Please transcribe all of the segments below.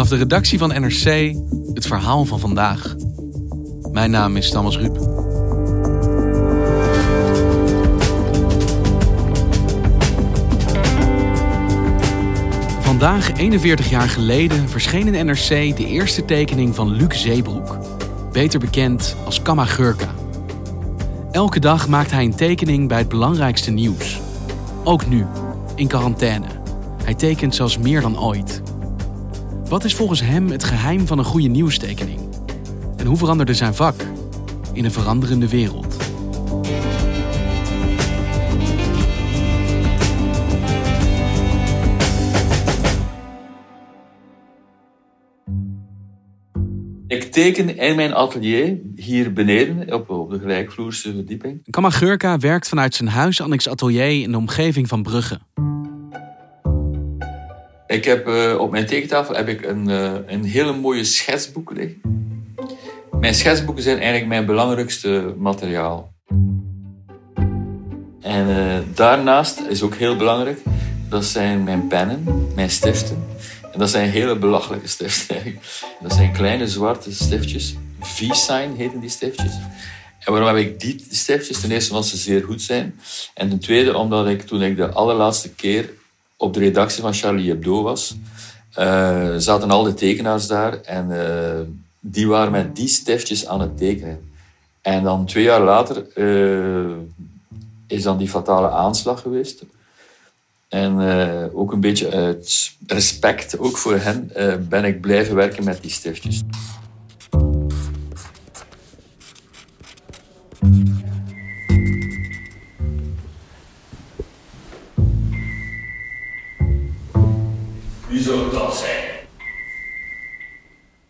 Vanaf de redactie van NRC het verhaal van vandaag. Mijn naam is Thomas Ruip. Vandaag, 41 jaar geleden, verscheen in NRC de eerste tekening van Luc Zeebroek. Beter bekend als Kama Gurka. Elke dag maakt hij een tekening bij het belangrijkste nieuws. Ook nu, in quarantaine. Hij tekent zelfs meer dan ooit. Wat is volgens hem het geheim van een goede nieuwstekening? En hoe veranderde zijn vak in een veranderende wereld? Ik teken in mijn atelier, hier beneden, op, op de gelijkvloerse verdieping. Kamagurka werkt vanuit zijn huis annex atelier in de omgeving van Brugge. Ik heb uh, op mijn tekentafel heb ik een, uh, een hele mooie schetsboek liggen. Mijn schetsboeken zijn eigenlijk mijn belangrijkste materiaal. En uh, daarnaast is ook heel belangrijk, dat zijn mijn pennen, mijn stiften. En dat zijn hele belachelijke stiften eigenlijk. Dat zijn kleine zwarte stiftjes. V-sign heten die stiftjes. En waarom heb ik die stiftjes? Ten eerste omdat ze zeer goed zijn. En ten tweede omdat ik toen ik de allerlaatste keer op de redactie van Charlie Hebdo was, uh, zaten al de tekenaars daar. En uh, die waren met die stiftjes aan het tekenen. En dan twee jaar later uh, is dan die fatale aanslag geweest. En ook een beetje uit respect, ook voor hen, ben ik blijven werken met die stiftjes.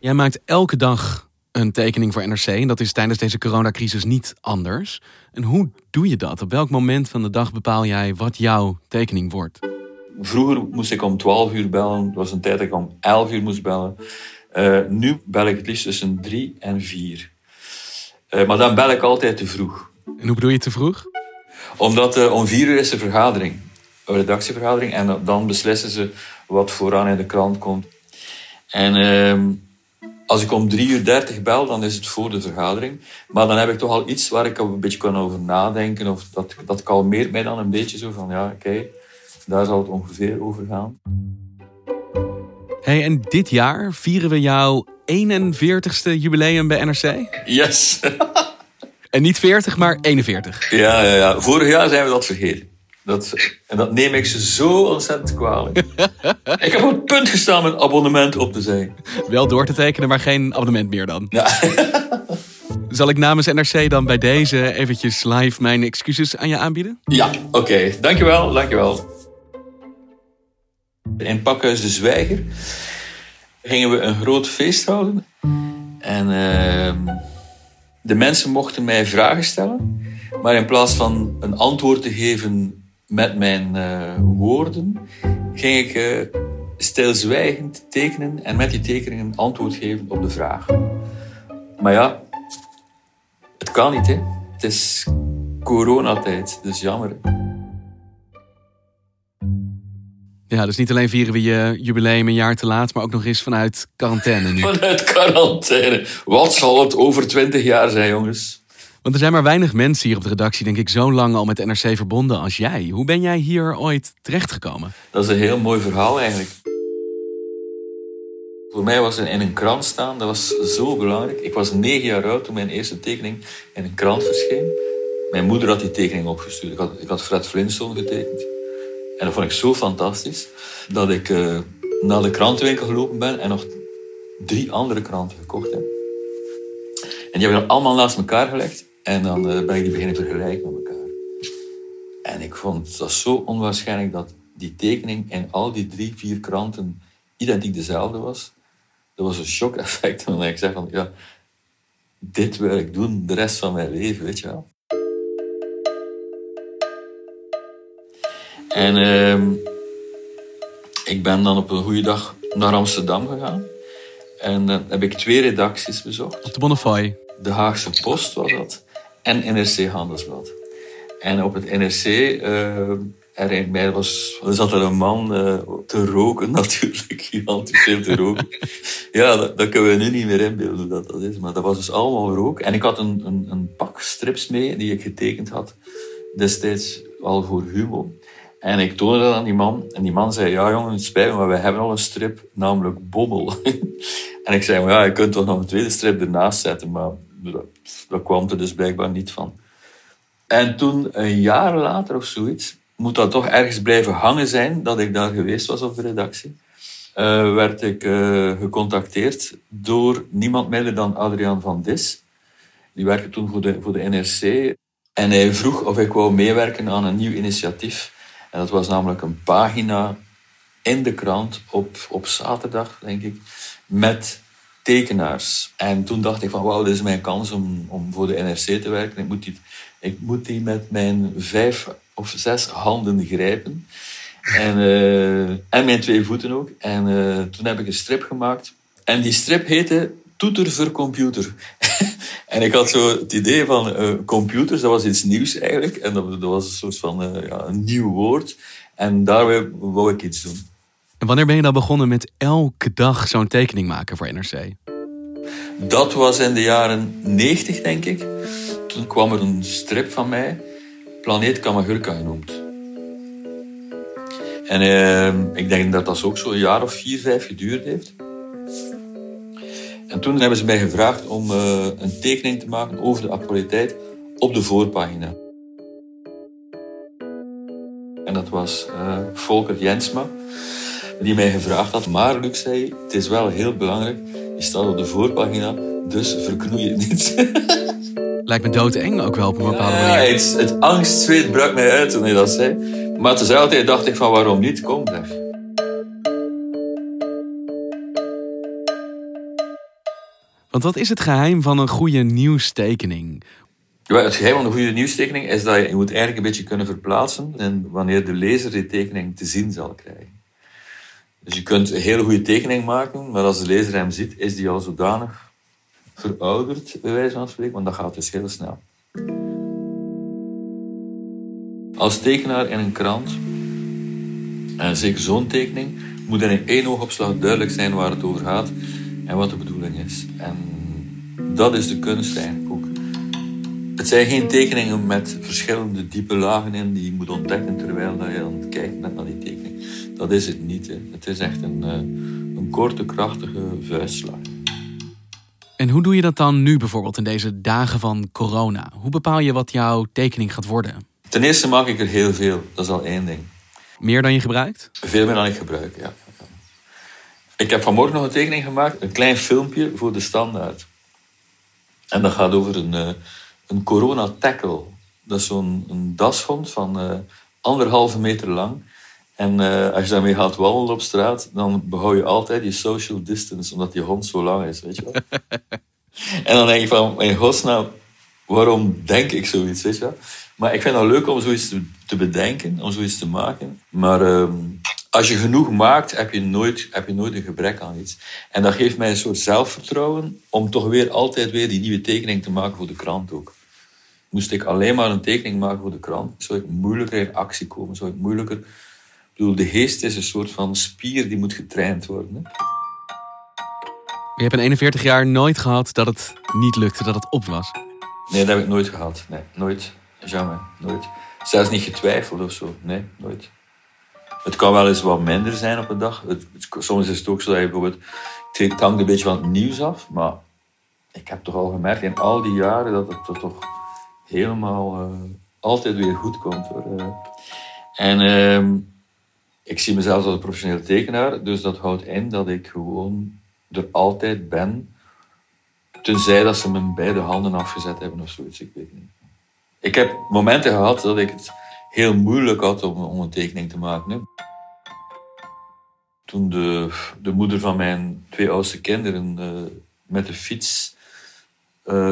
Jij maakt elke dag een tekening voor NRC. En dat is tijdens deze coronacrisis niet anders. En hoe doe je dat? Op welk moment van de dag bepaal jij wat jouw tekening wordt? Vroeger moest ik om 12 uur bellen. Het was een tijd dat ik om 11 uur moest bellen. Uh, nu bel ik het liefst tussen 3 en 4. Uh, maar dan bel ik altijd te vroeg. En hoe bedoel je te vroeg? Omdat uh, om 4 uur is de vergadering. Een redactievergadering. En dan beslissen ze wat vooraan in de krant komt. En ehm, als ik om 3 uur 30 bel, dan is het voor de vergadering. Maar dan heb ik toch al iets waar ik een beetje kan over nadenken. Of dat, dat kalmeert mij dan een beetje zo van, ja, oké, daar zal het ongeveer over gaan. Hey, en dit jaar vieren we jouw 41ste jubileum bij NRC? Yes! en niet 40, maar 41. Ja, ja, ja. Vorig jaar zijn we dat vergeten. Dat, en dat neem ik ze zo ontzettend kwalijk. ik heb op het punt gestaan met abonnement op te zijn. Wel door te tekenen, maar geen abonnement meer dan. Ja. Zal ik namens NRC dan bij deze eventjes live mijn excuses aan je aanbieden? Ja, oké. Okay. Dankjewel, dankjewel. In Pakhuis de Zwijger gingen we een groot feest houden. En uh, de mensen mochten mij vragen stellen. Maar in plaats van een antwoord te geven met mijn uh, woorden, ging ik uh, stilzwijgend tekenen en met die tekeningen een antwoord geven op de vraag. Maar ja, het kan niet, hè. Het is coronatijd, dus jammer. Ja, dus niet alleen vieren we je jubileum een jaar te laat, maar ook nog eens vanuit quarantaine nu. Vanuit quarantaine. Wat zal het over twintig jaar zijn, jongens? Want er zijn maar weinig mensen hier op de redactie, denk ik, zo lang al met NRC verbonden als jij. Hoe ben jij hier ooit terechtgekomen? Dat is een heel mooi verhaal eigenlijk. Voor mij was in een krant staan, dat was zo belangrijk. Ik was negen jaar oud toen mijn eerste tekening in een krant verscheen. Mijn moeder had die tekening opgestuurd. Ik had, ik had Fred Flintstone getekend. En dat vond ik zo fantastisch dat ik uh, naar de krantenwinkel gelopen ben en nog drie andere kranten gekocht heb. En die hebben we allemaal naast elkaar gelegd. En dan uh, ben ik die beginnen vergelijken met elkaar. En ik vond dat zo onwaarschijnlijk dat die tekening in al die drie, vier kranten identiek dezelfde was. Dat was een shock-effect. En ik zeg van, ja, dit wil ik doen de rest van mijn leven, weet je wel. En uh, ik ben dan op een goede dag naar Amsterdam gegaan. En dan heb ik twee redacties bezocht. Op de Bonnefoy? De Haagse Post was dat. En NRC Handelsblad. En op het NRC uh, er bij was, er zat er een man uh, te roken, natuurlijk, gigantisch veel te roken. ja, dat, dat, kunnen we nu niet meer inbeelden hoe dat, dat is, maar dat was dus allemaal rook. En ik had een, een, een pak strips mee die ik getekend had, destijds al voor Humo. En ik toonde dat aan die man. En die man zei, ja jongen, het spijt me, maar we hebben al een strip, namelijk Bommel. en ik zei, ja, je kunt toch nog een tweede strip ernaast zetten. Maar dat kwam er dus blijkbaar niet van. En toen, een jaar later of zoiets, moet dat toch ergens blijven hangen zijn dat ik daar geweest was op de redactie. Uh, werd ik uh, gecontacteerd door niemand minder dan Adriaan van Dis. Die werkte toen voor de, voor de NRC. En hij vroeg of ik wou meewerken aan een nieuw initiatief. En dat was namelijk een pagina in de krant op, op zaterdag, denk ik, met tekenaars. En toen dacht ik van, wauw, dit is mijn kans om, om voor de NRC te werken. Ik moet, die, ik moet die met mijn vijf of zes handen grijpen. En, uh, en mijn twee voeten ook. En uh, toen heb ik een strip gemaakt. En die strip heette Toeter voor Computer. en ik had zo het idee van uh, computers, dat was iets nieuws eigenlijk. En dat, dat was een soort van ja, een nieuw woord. En daar wou ik iets doen. En wanneer ben je dan begonnen met elke dag zo'n tekening maken voor NRC? Dat was in de jaren 90, denk ik. Toen kwam er een strip van mij, Planeet Kamagurka genoemd. En uh, ik denk dat dat ook zo'n jaar of vier, vijf geduurd heeft. En toen hebben ze mij gevraagd om uh, een tekening te maken over de actualiteit op de voorpagina. En dat was uh, Volker Jensma, die mij gevraagd had. Maar Luc zei, het is wel heel belangrijk, je staat op de voorpagina, dus verknoei je niet. Lijkt me doodeng ook wel op een bepaalde ja, manier. Ja, het, het angstzweet brak mij uit toen hij dat zei. Maar tezelfde dacht ik van waarom niet, kom zeg. Want wat is het geheim van een goede nieuwstekening? Ja, het geheim van een goede nieuwstekening is dat je, je moet eigenlijk een beetje kunnen verplaatsen en wanneer de lezer die tekening te zien zal krijgen. Dus je kunt een hele goede tekening maken, maar als de lezer hem ziet, is die al zodanig verouderd, bij wijze van spreken, want dat gaat dus heel snel. Als tekenaar in een krant, en zeker zo'n tekening, moet er in één oogopslag duidelijk zijn waar het over gaat en wat de bedoeling is. En dat is de kunst eigenlijk ook. Het zijn geen tekeningen met verschillende diepe lagen in die je moet ontdekken terwijl je aan het kijken bent naar die tekening. Dat is het niet. Hè. Het is echt een, eh, een korte, krachtige vuistslag. En hoe doe je dat dan nu bijvoorbeeld in deze dagen van corona? Hoe bepaal je wat jouw tekening gaat worden? Ten eerste maak ik er heel veel. Dat is al één ding. Meer dan je gebruikt? Veel meer dan ik gebruik, ja. Ik heb vanmorgen nog een tekening gemaakt, een klein filmpje voor de standaard. En dat gaat over een, uh, een corona tackle. Dat is zo'n een dashond van uh, anderhalve meter lang. En uh, als je daarmee gaat wandelen op straat, dan behoud je altijd je social distance, omdat die hond zo lang is, weet je wel. en dan denk je van, in godsnaam, waarom denk ik zoiets, weet je wel. Maar ik vind het leuk om zoiets te, te bedenken, om zoiets te maken. Maar um, als je genoeg maakt, heb je, nooit, heb je nooit een gebrek aan iets. En dat geeft mij een soort zelfvertrouwen om toch weer altijd weer die nieuwe tekening te maken voor de krant ook. Moest ik alleen maar een tekening maken voor de krant, zou ik moeilijker in actie komen, zou ik moeilijker bedoel, de geest is een soort van spier die moet getraind worden. Hè? Je hebt in 41 jaar nooit gehad dat het niet lukte, dat het op was? Nee, dat heb ik nooit gehad. Nee, nooit. Jamais. Nooit. Zelfs niet getwijfeld of zo. Nee, nooit. Het kan wel eens wat minder zijn op een dag. Het, soms is het ook zo dat je bijvoorbeeld... Het hangt een beetje van het nieuws af, maar ik heb toch al gemerkt in al die jaren dat het toch helemaal uh, altijd weer goed komt. Hoor. Uh, en... Uh, ik zie mezelf als een professionele tekenaar, dus dat houdt in dat ik gewoon er altijd ben, tenzij dat ze mijn beide handen afgezet hebben of zoiets, ik weet niet. Ik heb momenten gehad dat ik het heel moeilijk had om, om een tekening te maken. Toen de, de moeder van mijn twee oudste kinderen uh, met de fiets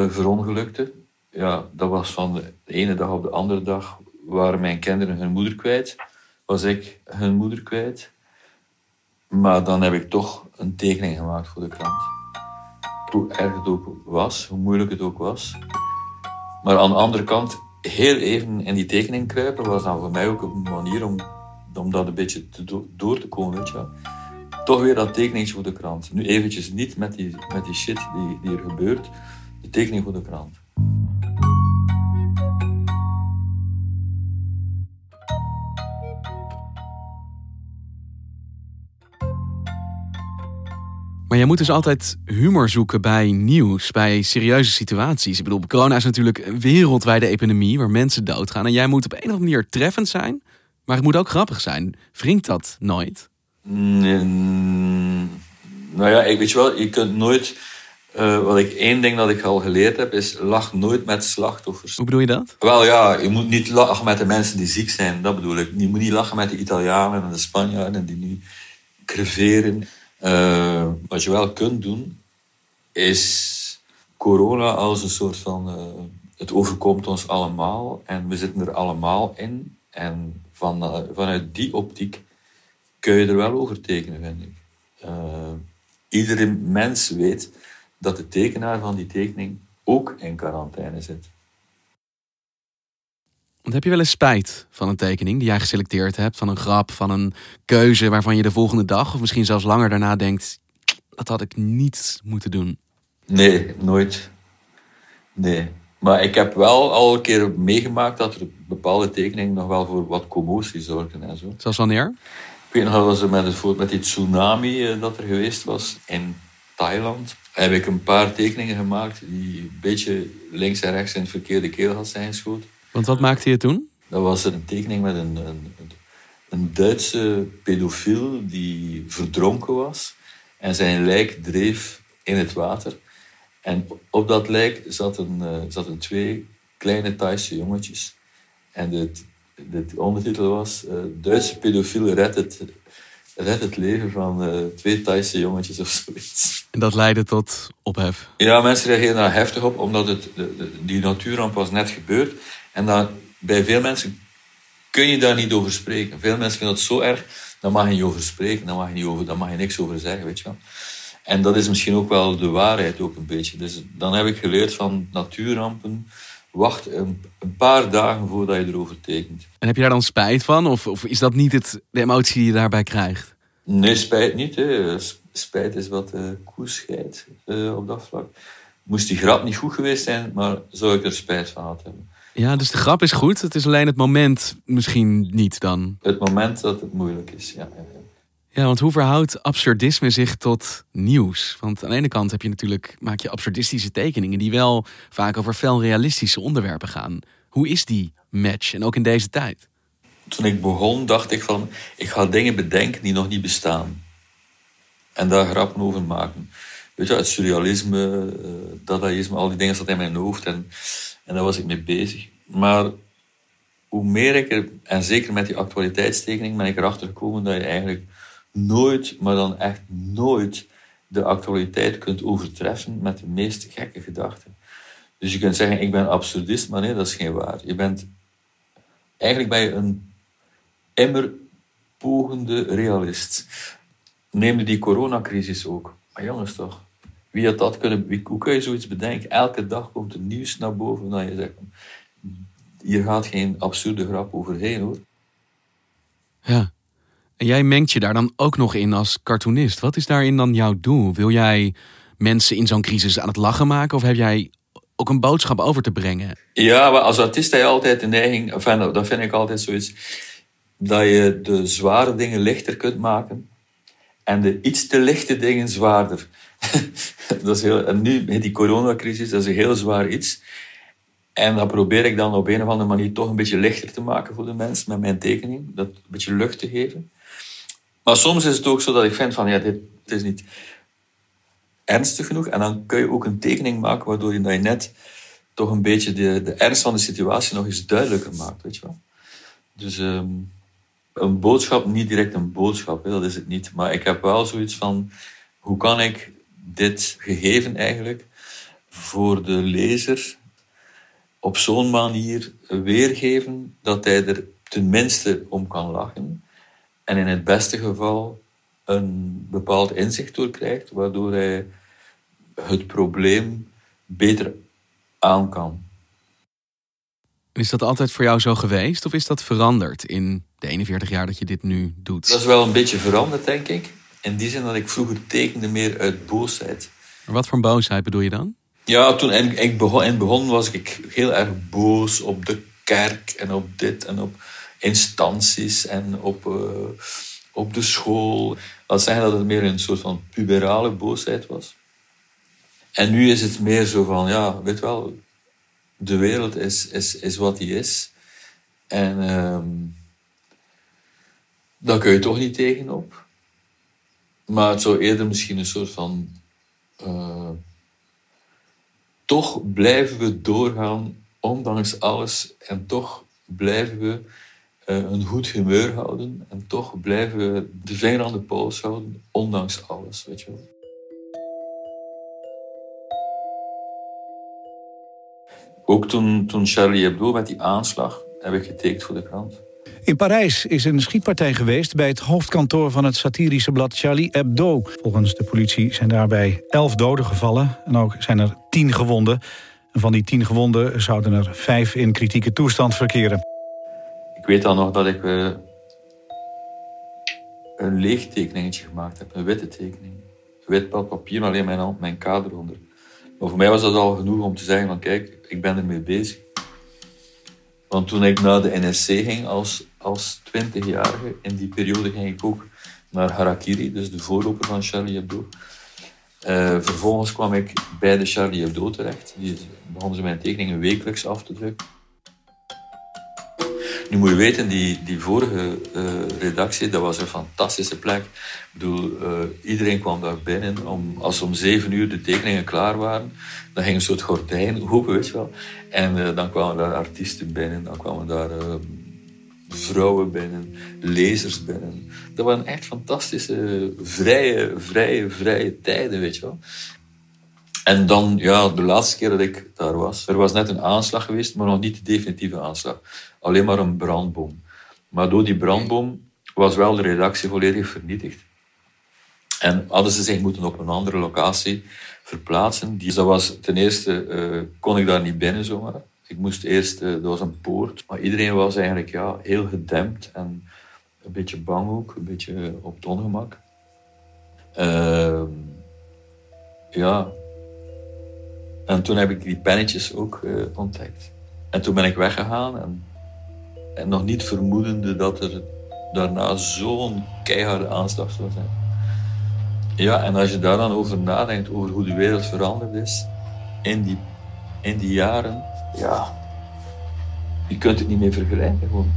verongelukte, ja, dat was van de ene dag op de andere dag waren mijn kinderen hun moeder kwijt was ik hun moeder kwijt. Maar dan heb ik toch een tekening gemaakt voor de krant. Hoe erg het ook was, hoe moeilijk het ook was. Maar aan de andere kant, heel even in die tekening kruipen was dan voor mij ook een manier om, om dat een beetje te door te komen, weet. Toch weer dat tekening voor de krant. Nu eventjes niet met die, met die shit die, die er gebeurt, de tekening voor de krant. Jij moet dus altijd humor zoeken bij nieuws, bij serieuze situaties. Ik bedoel, corona is natuurlijk een wereldwijde epidemie waar mensen doodgaan. En jij moet op een of andere manier treffend zijn, maar het moet ook grappig zijn. Wringt dat nooit? Nee, nou ja, ik weet je wel, je kunt nooit. Uh, wat ik één ding dat ik al geleerd heb, is lach nooit met slachtoffers. Hoe bedoel je dat? Wel ja, je moet niet lachen met de mensen die ziek zijn, dat bedoel ik. Je moet niet lachen met de Italianen en de Spanjaarden die nu creveren. Uh, wat je wel kunt doen, is corona als een soort van. Uh, het overkomt ons allemaal en we zitten er allemaal in. En van, uh, vanuit die optiek kun je er wel over tekenen, vind ik. iedere mens weet dat de tekenaar van die tekening ook in quarantaine zit. Want heb je wel eens spijt van een tekening die jij geselecteerd hebt, van een grap, van een keuze waarvan je de volgende dag of misschien zelfs langer daarna denkt, dat had ik niet moeten doen? Nee, nooit. Nee. Maar ik heb wel al een keer meegemaakt dat er bepaalde tekeningen nog wel voor wat commotie zorgden en zo. Zoals wanneer? Ik weet nog wel, was met, het, met die tsunami eh, dat er geweest was in Thailand. Heb ik een paar tekeningen gemaakt die een beetje links en rechts in het verkeerde keel had zijn geschoten. Want wat maakte je toen? Dat was een tekening met een, een, een Duitse pedofiel die verdronken was en zijn lijk dreef in het water. En op dat lijk zaten, uh, zaten twee kleine Thaise jongetjes. En de, de ondertitel was uh, Duitse pedofiel redt het, redt het leven van uh, twee Thaise jongetjes of zoiets. En dat leidde tot ophef? Ja, mensen reageerden daar heftig op, omdat het, de, die natuurramp was net gebeurd. En dan, bij veel mensen kun je daar niet over spreken. Veel mensen vinden het zo erg, daar mag je niet over spreken, daar mag je, niet over, daar mag je niks over zeggen, weet je wel. En dat is misschien ook wel de waarheid ook een beetje. Dus dan heb ik geleerd van natuurrampen, wacht een, een, paar dagen voordat je erover tekent. En heb je daar dan spijt van? Of, of is dat niet het, de emotie die je daarbij krijgt? Nee, spijt niet. Hè. Spijt is wat uh, koerschheid uh, op dat vlak. Moest die grap niet goed geweest zijn, maar zou ik er spijt van had hebben. Ja, dus de grap is goed. Het is alleen het moment misschien niet dan. Het moment dat het moeilijk is, ja. Ja, want hoe verhoudt absurdisme zich tot nieuws? Want aan de ene kant heb je natuurlijk, maak je absurdistische tekeningen die wel vaak over fel realistische onderwerpen gaan. Hoe is die match en ook in deze tijd? Toen ik begon dacht ik van, ik ga dingen bedenken die nog niet bestaan. En daar grappen over maken. Weet je, het surrealisme, uh, dadaïsme, al die dingen zaten in mijn hoofd. En en daar was ik mee bezig. Maar hoe meer ik er, en zeker met die actualiteitstekening, ben ik erachter gekomen dat je eigenlijk nooit, maar dan echt nooit, de actualiteit kunt overtreffen met de meest gekke gedachten. Dus je kunt zeggen, ik ben absurdist, maar nee, dat is geen waar. Je bent, eigenlijk ben je een immer pogende realist. Neem die coronacrisis ook. Maar jongens toch, wie had dat kunnen... Wie, hoe kun je zoiets bedenken? Elke dag komt er nieuws naar boven dat je zegt... Hier gaat geen absurde grap overheen, hoor. Ja. En jij mengt je daar dan ook nog in als cartoonist. Wat is daarin dan jouw doel? Wil jij mensen in zo'n crisis aan het lachen maken? Of heb jij ook een boodschap over te brengen? Ja, maar als artiest heb je altijd de neiging... Enfin, dat vind ik altijd zoiets... Dat je de zware dingen lichter kunt maken. En de iets te lichte dingen zwaarder. dat is heel, en nu, die coronacrisis, dat is een heel zwaar iets. En dat probeer ik dan op een of andere manier toch een beetje lichter te maken voor de mensen met mijn tekening. Dat een beetje lucht te geven. Maar soms is het ook zo dat ik vind van, ja, dit, is niet ernstig genoeg. En dan kun je ook een tekening maken waardoor je, dat je net toch een beetje de, de ernst van de situatie nog eens duidelijker maakt, weet je wel. Dus ehm, een boodschap, niet direct een boodschap, dat is het niet. Maar ik heb wel zoiets van, hoe kan ik dit gegeven eigenlijk voor de lezer op zo'n manier weergeven dat hij er tenminste om kan lachen. En in het beste geval een bepaald inzicht door krijgt, waardoor hij het probleem beter aan kan. Is dat altijd voor jou zo geweest of is dat veranderd in de 41 jaar dat je dit nu doet? Dat is wel een beetje veranderd, denk ik. In die zin dat ik vroeger tekende meer uit boosheid. Maar wat voor boosheid bedoel je dan? Ja, toen ik begon, in het was ik heel erg boos op de kerk en op dit en op instanties en op, uh, op de school. Dat zeggen dat het meer een soort van puberale boosheid was. En nu is het meer zo van, ja, weet wel, de wereld is, is, is wat die is. En um, daar kun je toch niet tegenop. Maar het zou eerder misschien een soort van. Uh, toch blijven we doorgaan, ondanks alles. En toch blijven we uh, een goed humeur houden. En toch blijven we de vinger aan de pols houden, ondanks alles. Weet je wel. Ook toen, toen Charlie Hebdo met die aanslag heb ik getekend voor de krant. In Parijs is een schietpartij geweest bij het hoofdkantoor van het satirische blad Charlie Hebdo. Volgens de politie zijn daarbij elf doden gevallen en ook zijn er tien gewonden. En van die tien gewonden zouden er vijf in kritieke toestand verkeren. Ik weet dan nog dat ik uh, een leeg tekeningetje gemaakt heb, een witte tekening. Wit papier, alleen mijn mijn kader onder. Maar voor mij was dat al genoeg om te zeggen van kijk, ik ben ermee bezig. Want toen ik naar de NSC ging als, als 20-jarige, in die periode ging ik ook naar Harakiri, dus de voorloper van Charlie Hebdo. Uh, vervolgens kwam ik bij de Charlie Hebdo terecht. Die begonnen ze mijn tekeningen wekelijks af te drukken. Nu moet je weten, die, die vorige uh, redactie, dat was een fantastische plek. Ik bedoel, uh, iedereen kwam daar binnen. Om, als om zeven uur de tekeningen klaar waren, dan ging een soort gordijn open, weet je wel. En uh, dan kwamen daar artiesten binnen, dan kwamen daar vrouwen binnen, lezers binnen. Dat waren echt fantastische, vrije, vrije, vrije tijden, weet je wel. En dan, ja, de laatste keer dat ik daar was, er was net een aanslag geweest, maar nog niet de definitieve aanslag. Alleen maar een brandboom. Maar door die brandboom was wel de redactie volledig vernietigd. En hadden ze zich moeten op een andere locatie verplaatsen. Dus dat was, ten eerste uh, kon ik daar niet binnen zomaar. Ik moest eerst, uh, er was een poort. Maar iedereen was eigenlijk ja, heel gedempt en een beetje bang ook, een beetje op het ongemak. Uh, ja, en toen heb ik die pennetjes ook uh, ontdekt. En toen ben ik weggegaan en, en nog niet vermoedende dat er daarna zo'n keiharde aanslag zou zijn. Ja, en als je daar dan over nadenkt, over hoe de wereld veranderd is in die, in die jaren, ja, je kunt het niet meer vergelijken gewoon.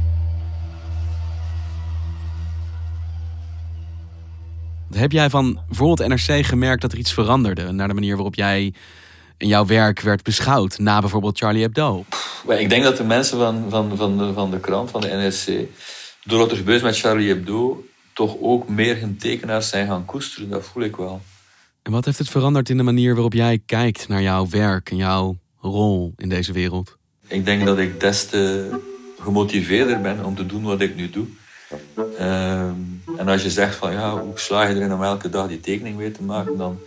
Heb jij van bijvoorbeeld NRC gemerkt dat er iets veranderde naar de manier waarop jij jouw werk werd beschouwd na bijvoorbeeld Charlie Hebdo? Ik denk dat de mensen van, van, van, de, van de krant, van de NRC, door wat er gebeurt met Charlie Hebdo, toch ook meer hun tekenaars zijn gaan koesteren. Dat voel ik wel. En wat heeft het veranderd in de manier waarop jij kijkt naar jouw werk en jouw rol in deze wereld? Ik denk dat ik des te gemotiveerder ben om te doen wat ik nu doe. Ehm, en als je zegt van ja, hoe slaag je erin om elke dag die tekening weer te maken, dan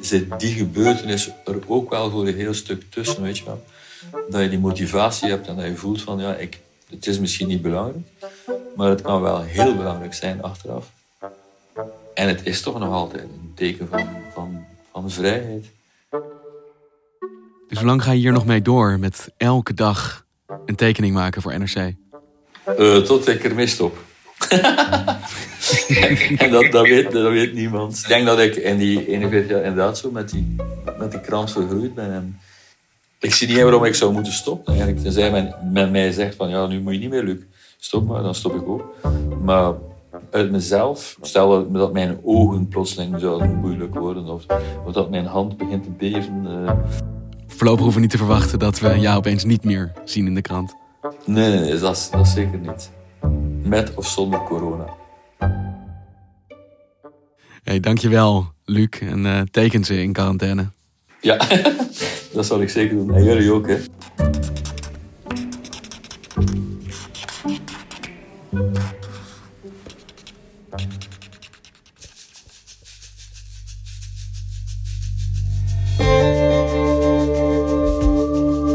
zit die gebeurtenis er ook wel voor een heel stuk tussen, weet je wel. Dat je die motivatie hebt en dat je voelt van, ja, ik, het is misschien niet belangrijk, maar het kan wel heel belangrijk zijn achteraf. En het is toch nog altijd een teken van, van, van vrijheid. Dus hoe lang ga je hier nog mee door met elke dag een tekening maken voor NRC? Uh, tot ik ermee stop. en dat, dat, weet, dat weet niemand. Ik denk dat ik in die 41 jaar inderdaad zo met die, met die krant vergroeid ben. En ik zie niet waarom ik zou moeten stoppen. Eigenlijk. Tenzij men, men mij zegt van ja, nu moet je niet meer, Luc. Stop maar, dan stop ik ook. Maar uit mezelf, stel dat mijn ogen plotseling zouden moeilijk worden of, of dat mijn hand begint te beven. Uh... Voorlopig hoeven we niet te verwachten dat we jou opeens niet meer zien in de krant. Nee, nee, nee dat, dat zeker niet. Met of zonder corona. Hey, dankjewel, Luc. En uh, teken ze in quarantaine. Ja, dat zal ik zeker doen. En jullie ook, hè.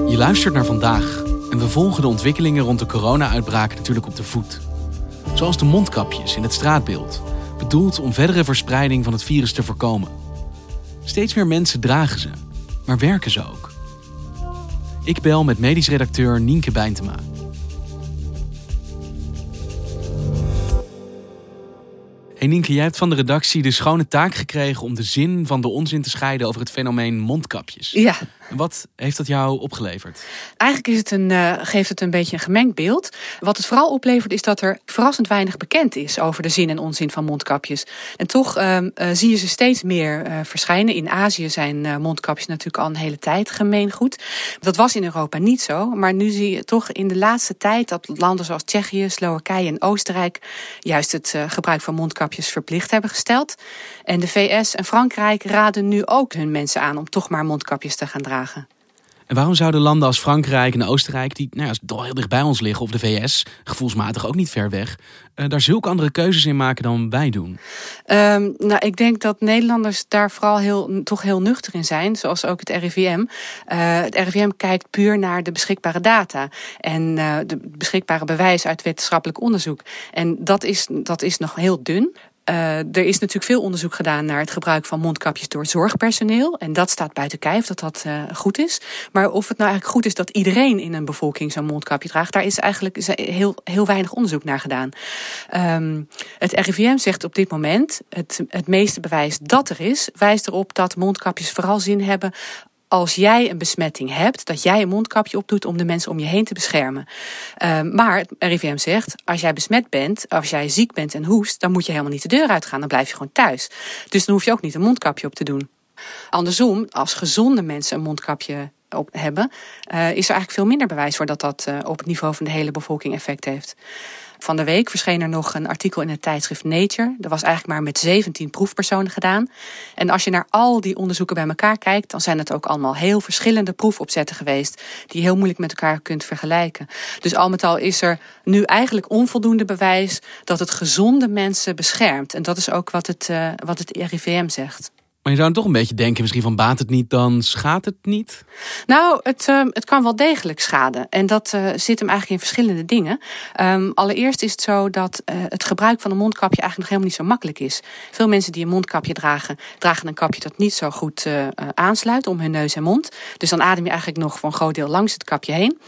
Je luistert naar vandaag En we volgen de ontwikkelingen rond de corona-uitbraak natuurlijk op de voet. Zoals de mondkapjes in het straatbeeld, bedoeld om verdere verspreiding van het virus te voorkomen. Steeds meer mensen dragen ze, maar werken ze ook? Ik bel met medisch redacteur Nienke Bijntema. Hey Nienke, jij hebt van de redactie de schone taak gekregen om de zin van de onzin te scheiden over het fenomeen mondkapjes. Ja. Wat heeft dat jou opgeleverd? Eigenlijk is het een, uh, geeft het een beetje een gemengd beeld. Wat het vooral oplevert is dat er verrassend weinig bekend is over de zin en onzin van mondkapjes. En toch uh, uh, zie je ze steeds meer uh, verschijnen. In Azië zijn mondkapjes natuurlijk al een hele tijd gemeengoed. Dat was in Europa niet zo. Maar nu zie je toch in de laatste tijd dat landen zoals Tsjechië, Slowakije en Oostenrijk juist het gebruik van mondkapjes verplicht hebben gesteld. En de VS en Frankrijk raden nu ook hun mensen aan om toch maar mondkapjes te gaan dragen. En waarom zouden landen als Frankrijk en Oostenrijk, die nou ja, heel dicht bij ons liggen, of de VS, gevoelsmatig ook niet ver weg, uh, daar zulke andere keuzes in maken dan wij doen? Um, nou, ik denk dat Nederlanders daar vooral heel, toch heel nuchter in zijn, zoals ook het RIVM. Uh, het RIVM kijkt puur naar de beschikbare data en uh, de beschikbare bewijs uit wetenschappelijk onderzoek. En dat is, dat is nog heel dun. Uh, er is natuurlijk veel onderzoek gedaan naar het gebruik van mondkapjes door zorgpersoneel. En dat staat buiten kijf dat dat uh, goed is. Maar of het nou eigenlijk goed is dat iedereen in een bevolking zo'n mondkapje draagt, daar is eigenlijk heel, heel weinig onderzoek naar gedaan. Um, het RIVM zegt op dit moment: het, het meeste bewijs dat er is, wijst erop dat mondkapjes vooral zin hebben als jij een besmetting hebt, dat jij een mondkapje opdoet om de mensen om je heen te beschermen. Uh, maar het RIVM zegt, als jij besmet bent, als jij ziek bent en hoest, dan moet je helemaal niet de deur uitgaan. Dan blijf je gewoon thuis. Dus dan hoef je ook niet een mondkapje op te doen. Andersom, als gezonde mensen een mondkapje op hebben, uh, is er eigenlijk veel minder bewijs voor dat dat uh, op het niveau van de hele bevolking effect heeft. Van de week verscheen er nog een artikel in het tijdschrift Nature. Dat was eigenlijk maar met 17 proefpersonen gedaan. En als je naar al die onderzoeken bij elkaar kijkt, dan zijn het ook allemaal heel verschillende proefopzetten geweest, die je heel moeilijk met elkaar kunt vergelijken. Dus al met al is er nu eigenlijk onvoldoende bewijs dat het gezonde mensen beschermt. En dat is ook wat het, uh, wat het RIVM zegt. Maar je zou toch een beetje denken, misschien van baat het niet, dan schaadt het niet? Nou, het, uh, het kan wel degelijk schaden. En dat uh, zit hem eigenlijk in verschillende dingen. Um, allereerst is het zo dat uh, het gebruik van een mondkapje eigenlijk nog helemaal niet zo makkelijk is. Veel mensen die een mondkapje dragen, dragen een kapje dat niet zo goed aansluit om hun neus en mond. Dus dan adem je eigenlijk nog voor een groot deel langs het kapje heen.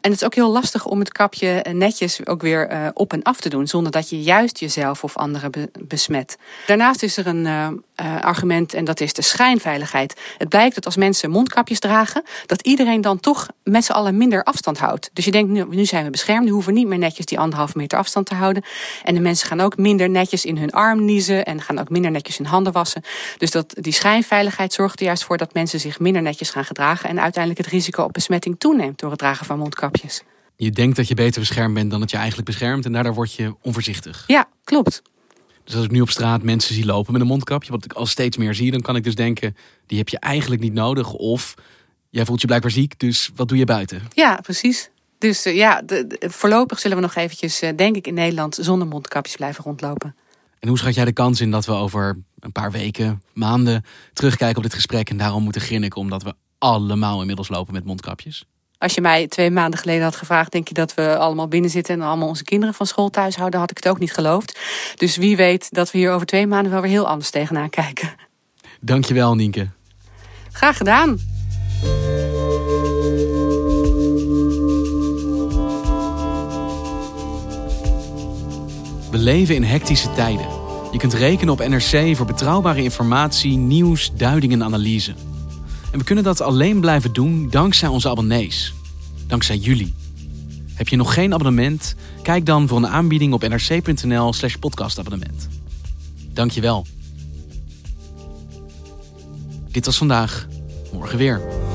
En het is ook heel lastig om het kapje netjes ook weer op en af te doen, zonder dat je juist jezelf of anderen be besmet. Daarnaast is er een argument en dat is de schijnveiligheid. Het blijkt dat als mensen mondkapjes dragen, dat iedereen dan toch met z'n allen minder afstand houdt. Dus je denkt, nu, nu zijn we beschermd, nu hoeven we niet meer netjes die anderhalve meter afstand te houden. En de mensen gaan ook minder netjes in hun arm niezen en gaan ook minder netjes hun handen wassen. Dus dat, die schijnveiligheid zorgt er juist voor dat mensen zich minder netjes gaan gedragen en uiteindelijk het risico op besmetting toeneemt door het dragen van mondkapjes. Je denkt dat je beter beschermd bent dan dat je eigenlijk beschermt en daardoor word je onvoorzichtig. Ja, klopt. Dus als ik nu op straat mensen zie lopen met een mondkapje, wat ik al steeds meer zie, dan kan ik dus denken, die heb je eigenlijk niet nodig. Of jij voelt je blijkbaar ziek, dus wat doe je buiten? Ja, precies. Dus uh, ja, de, de, voorlopig zullen we nog eventjes, uh, denk ik, in Nederland zonder mondkapjes blijven rondlopen. En hoe schat jij de kans in dat we over een paar weken, maanden terugkijken op dit gesprek en daarom moeten grinniken omdat we allemaal inmiddels lopen met mondkapjes? Als je mij twee maanden geleden had gevraagd, denk je dat we allemaal binnen zitten en allemaal onze kinderen van school thuis houden, had ik het ook niet geloofd. Dus wie weet dat we hier over twee maanden wel weer heel anders tegenaan kijken. Dankjewel, Nienke. Graag gedaan. We leven in hectische tijden. Je kunt rekenen op NRC voor betrouwbare informatie, nieuws, duiding en analyse. En we kunnen dat alleen blijven doen dankzij onze abonnees. Dankzij jullie. Heb je nog geen abonnement? Kijk dan voor een aanbieding op nrc.nl slash podcastabonnement. Dankjewel. Dit was vandaag. Morgen weer.